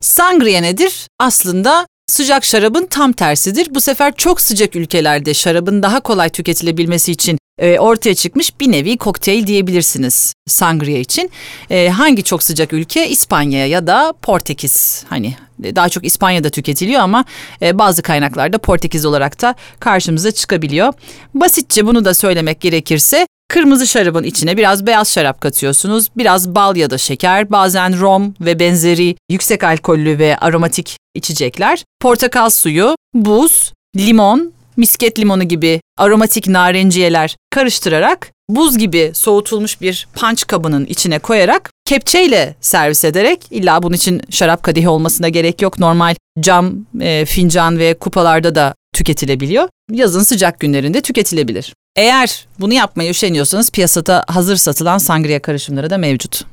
Sangria nedir? Aslında sıcak şarabın tam tersidir. Bu sefer çok sıcak ülkelerde şarabın daha kolay tüketilebilmesi için e, ortaya çıkmış bir nevi kokteyl diyebilirsiniz sangria için. E, hangi çok sıcak ülke? İspanya ya da Portekiz. Hani e, daha çok İspanya'da tüketiliyor ama e, bazı kaynaklarda Portekiz olarak da karşımıza çıkabiliyor. Basitçe bunu da söylemek gerekirse Kırmızı şarabın içine biraz beyaz şarap katıyorsunuz. Biraz bal ya da şeker, bazen rom ve benzeri yüksek alkollü ve aromatik içecekler. Portakal suyu, buz, limon, misket limonu gibi aromatik narenciyeler karıştırarak buz gibi soğutulmuş bir punch kabının içine koyarak kepçeyle servis ederek illa bunun için şarap kadehi olmasına gerek yok. Normal cam, e, fincan ve kupalarda da tüketilebiliyor. Yazın sıcak günlerinde tüketilebilir. Eğer bunu yapmaya üşeniyorsanız piyasada hazır satılan sangria karışımları da mevcut.